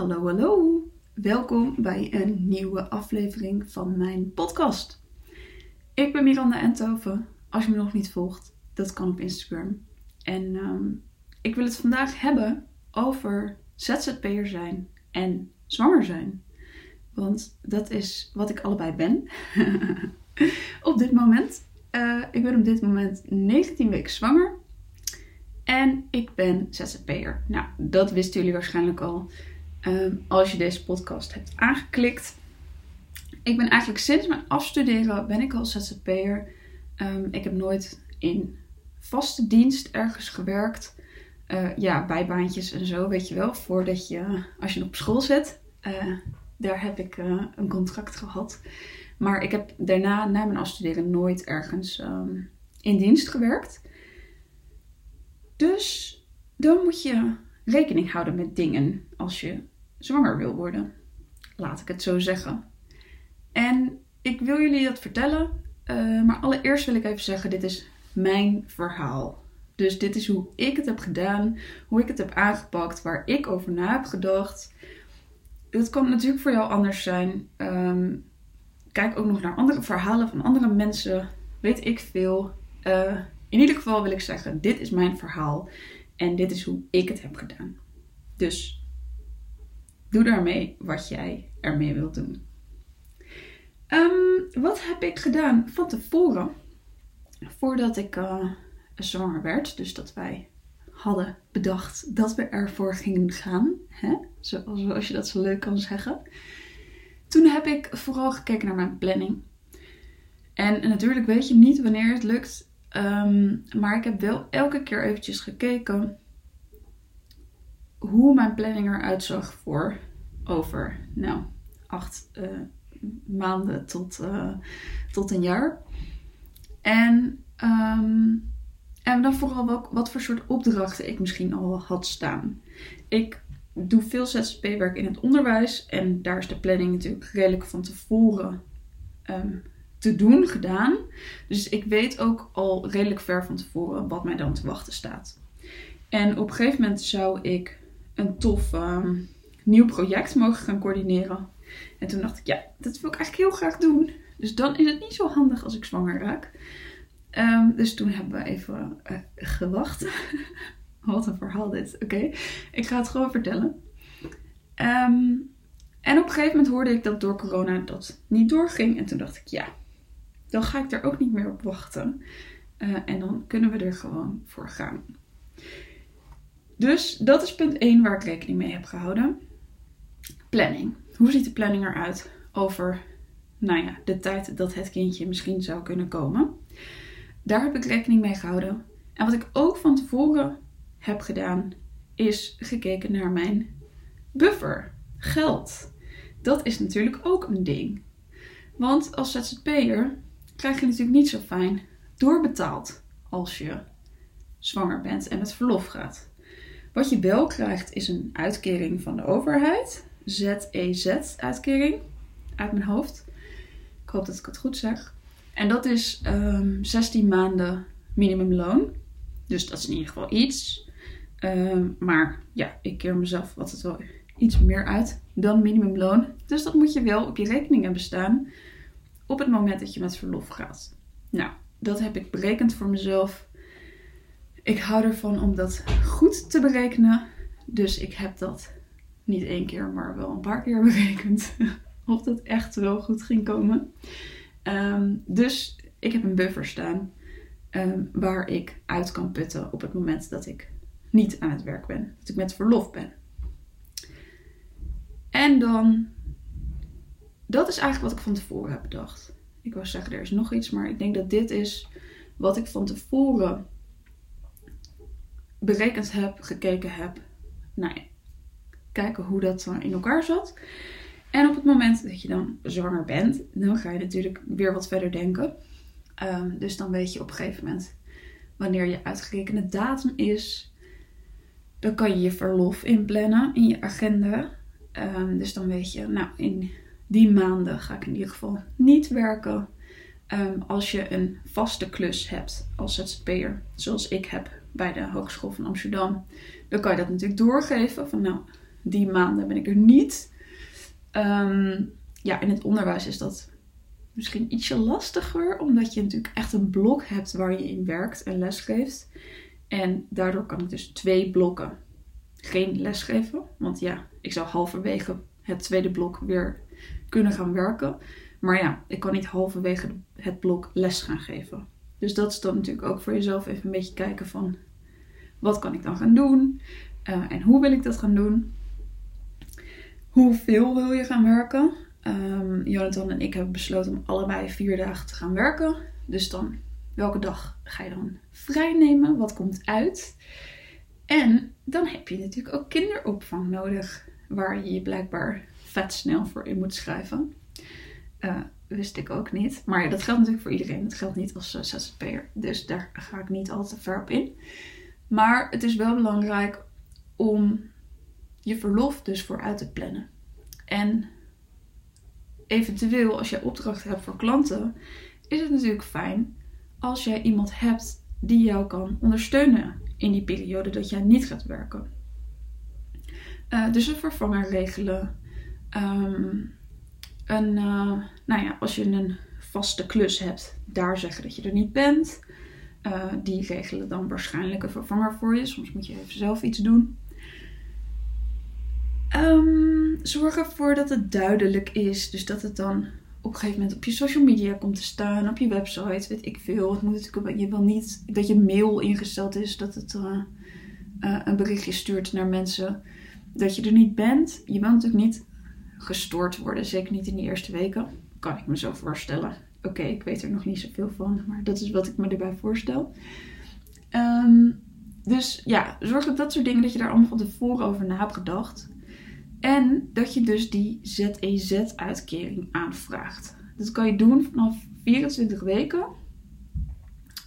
Hallo, hallo. Welkom bij een nieuwe aflevering van mijn podcast. Ik ben Miranda Enthoven. Als je me nog niet volgt, dat kan op Instagram. En ehm, ik wil het vandaag hebben over ZZP'er zijn en zwanger zijn. Want dat is wat ik allebei ben. op dit moment. Uh, ik ben op dit moment 19 weken zwanger. En ik ben ZZP'er. Nou, dat wisten jullie waarschijnlijk al um, als je deze podcast hebt aangeklikt. Ik ben eigenlijk sinds mijn afstuderen ben ik al ZZP'er. Um, ik heb nooit in vaste dienst ergens gewerkt. Uh, ja, bijbaantjes en zo, weet je wel. Voordat je, als je op school zit, uh, daar heb ik uh, een contract gehad. Maar ik heb daarna, na mijn afstuderen, nooit ergens um, in dienst gewerkt. Dus dan moet je rekening houden met dingen als je zwanger wil worden. Laat ik het zo zeggen. En ik wil jullie dat vertellen. Uh, maar allereerst wil ik even zeggen: dit is mijn verhaal. Dus dit is hoe ik het heb gedaan, hoe ik het heb aangepakt, waar ik over na heb gedacht. Het kan natuurlijk voor jou anders zijn. Um, kijk ook nog naar andere verhalen van andere mensen. Weet ik veel. Uh, in ieder geval wil ik zeggen: dit is mijn verhaal. En dit is hoe ik het heb gedaan. Dus doe daarmee wat jij ermee wilt doen. Um, wat heb ik gedaan van tevoren? Voordat ik uh, zwanger werd, dus dat wij hadden bedacht dat we ervoor gingen gaan, hè? Zoals, je dat zo leuk kan zeggen. Toen heb ik vooral gekeken naar mijn planning. En natuurlijk weet je niet wanneer het lukt Um, maar ik heb wel elke keer eventjes gekeken hoe mijn planning eruit zag voor over nou, acht uh, maanden tot, uh, tot een jaar. En, um, en dan vooral wat, wat voor soort opdrachten ik misschien al had staan. Ik doe veel ZZP-werk in het onderwijs en daar is de planning natuurlijk redelijk van tevoren um, te doen gedaan. Dus ik weet ook al redelijk ver van tevoren wat mij dan te wachten staat. En op een gegeven moment zou ik een tof um, nieuw project mogen gaan coördineren. En toen dacht ik, ja, dat wil ik eigenlijk heel graag doen. Dus dan is het niet zo handig als ik zwanger raak. Um, dus toen hebben we even uh, gewacht. Wat een verhaal dit. Oké, ik ga het gewoon vertellen. Um, en op een gegeven moment hoorde ik dat door corona dat niet doorging. En toen dacht ik, ja, dan ga ik er ook niet meer op wachten. Uh, en dan kunnen we er gewoon voor gaan. Dus dat is punt 1 waar ik rekening mee heb gehouden. Planning. Hoe ziet de planning eruit over nou ja, de tijd dat het kindje misschien zou kunnen komen? Daar heb ik rekening mee gehouden. En wat ik ook van tevoren heb gedaan, is gekeken naar mijn buffer. Geld. Dat is natuurlijk ook een ding. Want als ZZP'er krijg je natuurlijk niet zo fijn doorbetaald als je zwanger bent en met verlof gaat. Wat je wel krijgt is een uitkering van de overheid. ZEZ-uitkering uit mijn hoofd. Ik hoop dat ik het goed zeg. En dat is um, ehm, 16 maanden minimumloon. Dus dat is in ieder geval iets. Um, maar ja, ik keer mezelf altijd wel iets meer uit dan minimumloon. Dus dat moet je wel op je rekening hebben staan op het moment dat je met verlof gaat. Nou, dat heb ik berekend voor mezelf. Ik hou ervan om dat goed te berekenen. Dus ik heb dat niet één keer, maar wel een paar keer berekend. of dat echt wel goed ging komen. Um, dus ik heb een buffer staan um, waar ik uit kan putten op het moment dat ik niet aan het werk ben. Dat ik met verlof ben. En dan dat is eigenlijk wat ik van tevoren heb bedacht. Ik wou zeggen, er is nog iets, maar ik denk dat dit is wat ik van tevoren berekend heb, gekeken heb. Nou ja, kijken hoe dat in elkaar zat. En op het moment dat je dan zwanger bent, dan ga je natuurlijk weer wat verder denken. Um, dus dan weet je op een gegeven moment wanneer je uitgerekende datum is. Dan kan je je verlof inplannen in je agenda. Um, dus dan weet je, nou, in die maanden ga ik in ieder geval niet werken. Um, als je een vaste klus hebt als ZZP'er, zoals ik heb bij de Hogeschool van Amsterdam, dan kan je dat natuurlijk doorgeven. Van nou, die maanden ben ik er niet. Ehm, ja, in het onderwijs is dat misschien ietsje lastiger, omdat je natuurlijk echt een blok hebt waar je in werkt en lesgeeft. En daardoor kan ik dus twee blokken geen les geven. Want ja, ik zou halverwege het tweede blok weer kunnen gaan werken. Maar ja, ik kan niet halverwege het blok les gaan geven. Dus dat is dan natuurlijk ook voor jezelf even een beetje kijken van wat kan ik dan gaan doen uh, en hoe wil ik dat gaan doen. Hoeveel wil je gaan werken? Um, Jonathan en ik hebben besloten om allebei vier dagen te gaan werken. Dus dan, welke dag ga je dan vrij nemen? Wat komt uit? En dan heb je natuurlijk ook kinderopvang nodig, waar je je blijkbaar vet snel voor in moet schrijven. Uh, wist ik ook niet. Maar ja, dat geldt natuurlijk voor iedereen. Dat geldt niet als uh, ZZP'er. Dus daar ga ik niet al te ver op in. Maar het is wel belangrijk om je verlof dus vooruit te plannen. En eventueel, als jij opdracht hebt voor klanten, is het natuurlijk fijn als jij iemand hebt die jou kan ondersteunen in die periode dat jij niet gaat werken. Uh, dus een vervanger regelen. Um, een, uh, nou ja, als je een vaste klus hebt, daar zeggen dat je er niet bent. Uh, die regelen dan waarschijnlijk een vervanger voor je. Soms moet je even zelf iets doen. Um, zorg ervoor dat het duidelijk is. Dus dat het dan op een gegeven moment op je social media komt te staan, op je website, weet ik veel. Het moet natuurlijk, je wil niet dat je mail ingesteld is, dat het uh, een berichtje stuurt naar mensen dat je er niet bent. Je wilt natuurlijk niet gestoord worden, zeker niet in die eerste weken. Kan ik me zo voorstellen. Oké, ik weet er nog niet zoveel van, maar dat is wat ik me erbij voorstel. Um, dus ja, zorg dat dat soort dingen, dat je daar allemaal van tevoren over na hebt gedacht. En dat je dus die ZEZ-uitkering aanvraagt. Dat kan je doen vanaf 24 weken.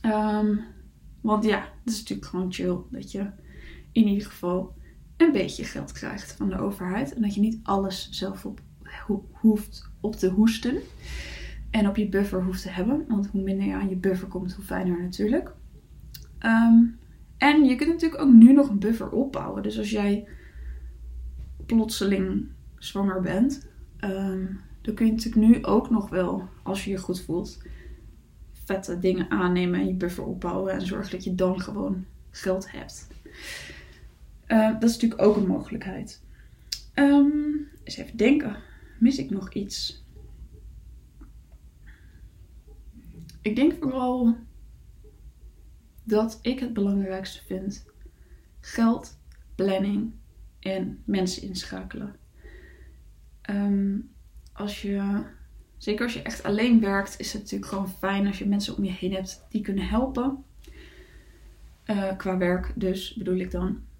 Um, want ja, dat is natuurlijk gewoon chill. Dat je in ieder geval een beetje geld krijgt van de overheid. En dat je niet alles zelf hoeft op te hoesten. En op je buffer hoeft te hebben. Want hoe minder je aan je buffer komt, hoe fijner natuurlijk. Um, en je kunt natuurlijk ook nu nog een buffer opbouwen. Dus als jij plotseling zwanger bent, um, dan kun je natuurlijk nu ook nog wel, als je je goed voelt, vette dingen aannemen en je buffer opbouwen. En zorgen dat je dan gewoon geld hebt. Uh, dat is natuurlijk ook een mogelijkheid. Um, eens even denken. Mis ik nog iets? Ik denk vooral dat ik het belangrijkste vind. Geld, planning en mensen inschakelen. Um, als je, zeker als je echt alleen werkt, is het natuurlijk gewoon fijn als je mensen om je heen hebt die kunnen helpen. Uh, qua werk dus bedoel ik dan.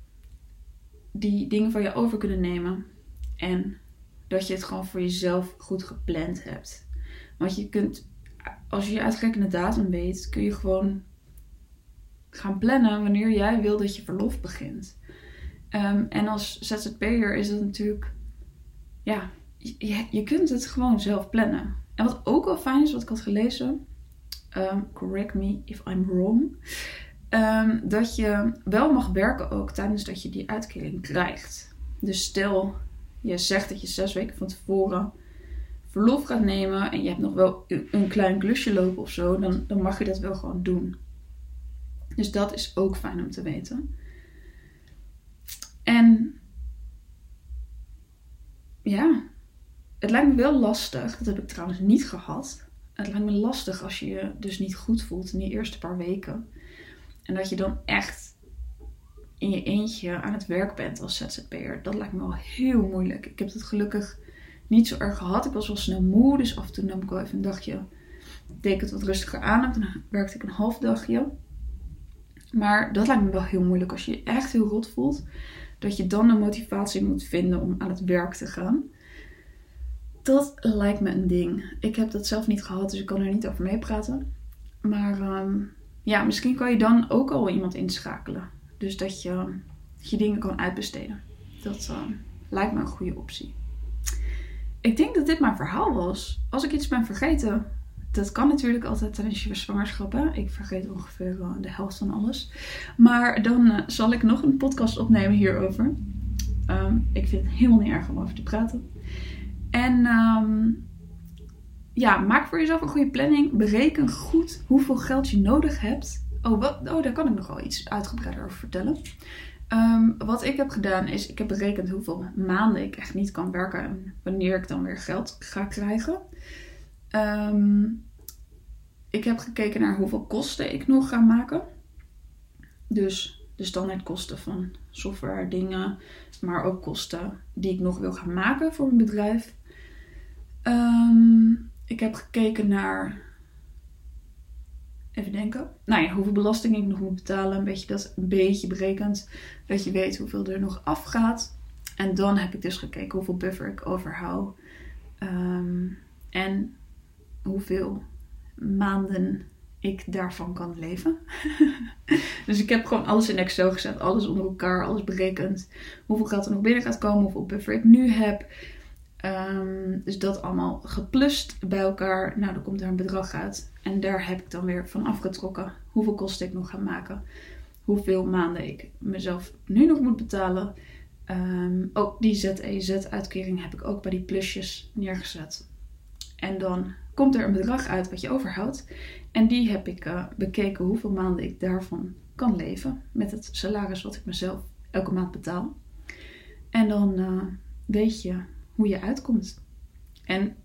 Die dingen van je over kunnen nemen. En dat je het gewoon voor jezelf goed gepland hebt. Want je kunt, als je je uitgerekende datum weet, kun je gewoon gaan plannen wanneer jij wil dat je verlof begint. Um, en als ZZP'er is het natuurlijk, ja, je, je kunt het gewoon zelf plannen. En wat ook wel fijn is, wat ik had gelezen, um, correct me if I'm wrong, um, dat je wel mag werken ook tijdens dat je die uitkering krijgt. Dus stel, je zegt dat je zes weken van tevoren verlof gaat nemen en je hebt nog wel een klein klusje lopen of zo, dan, dan mag je dat wel gewoon doen. Dus dat is ook fijn om te weten. En ja, het lijkt me wel lastig. Dat heb ik trouwens niet gehad. Het lijkt me lastig als je je dus niet goed voelt in die eerste paar weken. En dat je dan echt in je eentje aan het werk bent als ZZP'er. Dat lijkt me wel heel moeilijk. Ik heb het gelukkig niet zo erg gehad. Ik was wel snel moe, dus af en toe nam ik wel even een dagje. Deed ik het wat rustiger aan. En dan werkte ik een half dagje. Maar dat lijkt me wel heel moeilijk als je je echt heel rot voelt. Dat je dan de motivatie moet vinden om aan het werk te gaan. Dat lijkt me een ding. Ik heb dat zelf niet gehad, dus ik kan er niet over meepraten. Maar um, ja, misschien kan je dan ook al iemand inschakelen. Dus dat je, je dingen kan uitbesteden. Dat uh, lijkt me een goede optie. Ik denk dat dit mijn verhaal was. Als ik iets ben vergeten, dat kan natuurlijk altijd tijdens je zwangerschap. Ik vergeet ongeveer uh, de helft van alles. Maar dan uh, zal ik nog een podcast opnemen hierover. Ehm, ik vind het helemaal niet erg om over te praten. En ehm, ja, maak voor jezelf een goede planning. Bereken goed hoeveel geld je nodig hebt. Oh, wat, oh daar kan ik nog wel iets uitgebreider over vertellen. Ehm, wat ik heb gedaan is, ik heb berekend hoeveel maanden ik echt niet kan werken en wanneer ik dan weer geld ga krijgen. ik heb gekeken naar hoeveel kosten ik nog ga maken. Dus de standaardkosten van software dingen, maar ook kosten die ik nog wil gaan maken voor mijn bedrijf. Um, ik heb gekeken naar. Even denken. Nou ja, hoeveel belasting ik nog moet betalen. Een beetje dat een beetje berekend. Dat je weet hoeveel er nog afgaat. En dan heb ik dus gekeken hoeveel buffer ik overhoud. Ehm, en hoeveel maanden ik daarvan kan leven. dus ik heb gewoon alles in Excel gezet. Alles onder elkaar. Alles berekend. Hoeveel geld er nog binnen gaat komen. Hoeveel buffer ik nu heb. Um, dus dat allemaal geplust bij elkaar. Nou, dan komt er een bedrag uit. En daar heb ik dan weer van afgetrokken hoeveel kosten ik nog ga maken. Hoeveel maanden ik mezelf nu nog moet betalen. Um, ook die ZEZ-uitkering heb ik ook bij die plusjes neergezet. En dan komt er een bedrag uit wat je overhoudt. En die heb ik uh, bekeken hoeveel maanden ik daarvan kan leven. Met het salaris wat ik mezelf elke maand betaal. En dan uh, weet je hoe je uitkomt. En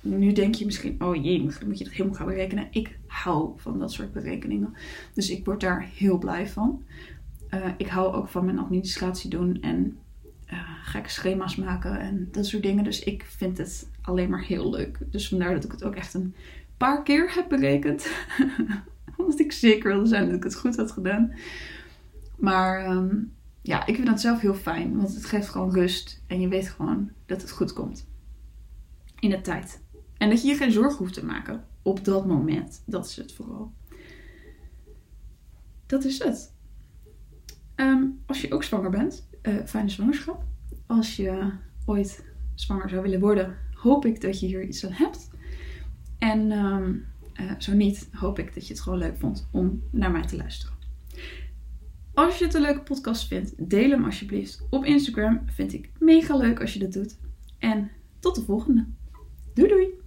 nu denk je misschien, oh jee, dan moet je dat helemaal gaan berekenen. Ik hou van dat soort berekeningen. Dus ik word daar heel blij van. Uh, ik hou ook van mijn administratie doen en uh, gekke schema's maken en dat soort dingen. Dus ik vind het alleen maar heel leuk. Dus vandaar dat ik het ook echt een paar keer heb berekend. Omdat ik zeker wilde zijn dat ik het goed had gedaan. Maar um, ja, ik vind dat zelf heel fijn. Want het geeft gewoon rust. En je weet gewoon dat het goed komt. In de tijd. En dat je je geen zorgen hoeft te maken op dat moment. Dat is het vooral. Dat is het. Ehm, als je ook zwanger bent, uh, fijne zwangerschap. Als je ooit zwanger zou willen worden, hoop ik dat je hier iets aan hebt. En ehm, eh, zo niet, hoop ik dat je het gewoon leuk vond om naar mij te luisteren. Als je het een leuke podcast vindt, deel hem alsjeblieft op Instagram. Vind ik mega leuk als je dat doet. En tot de volgende. Doei doei!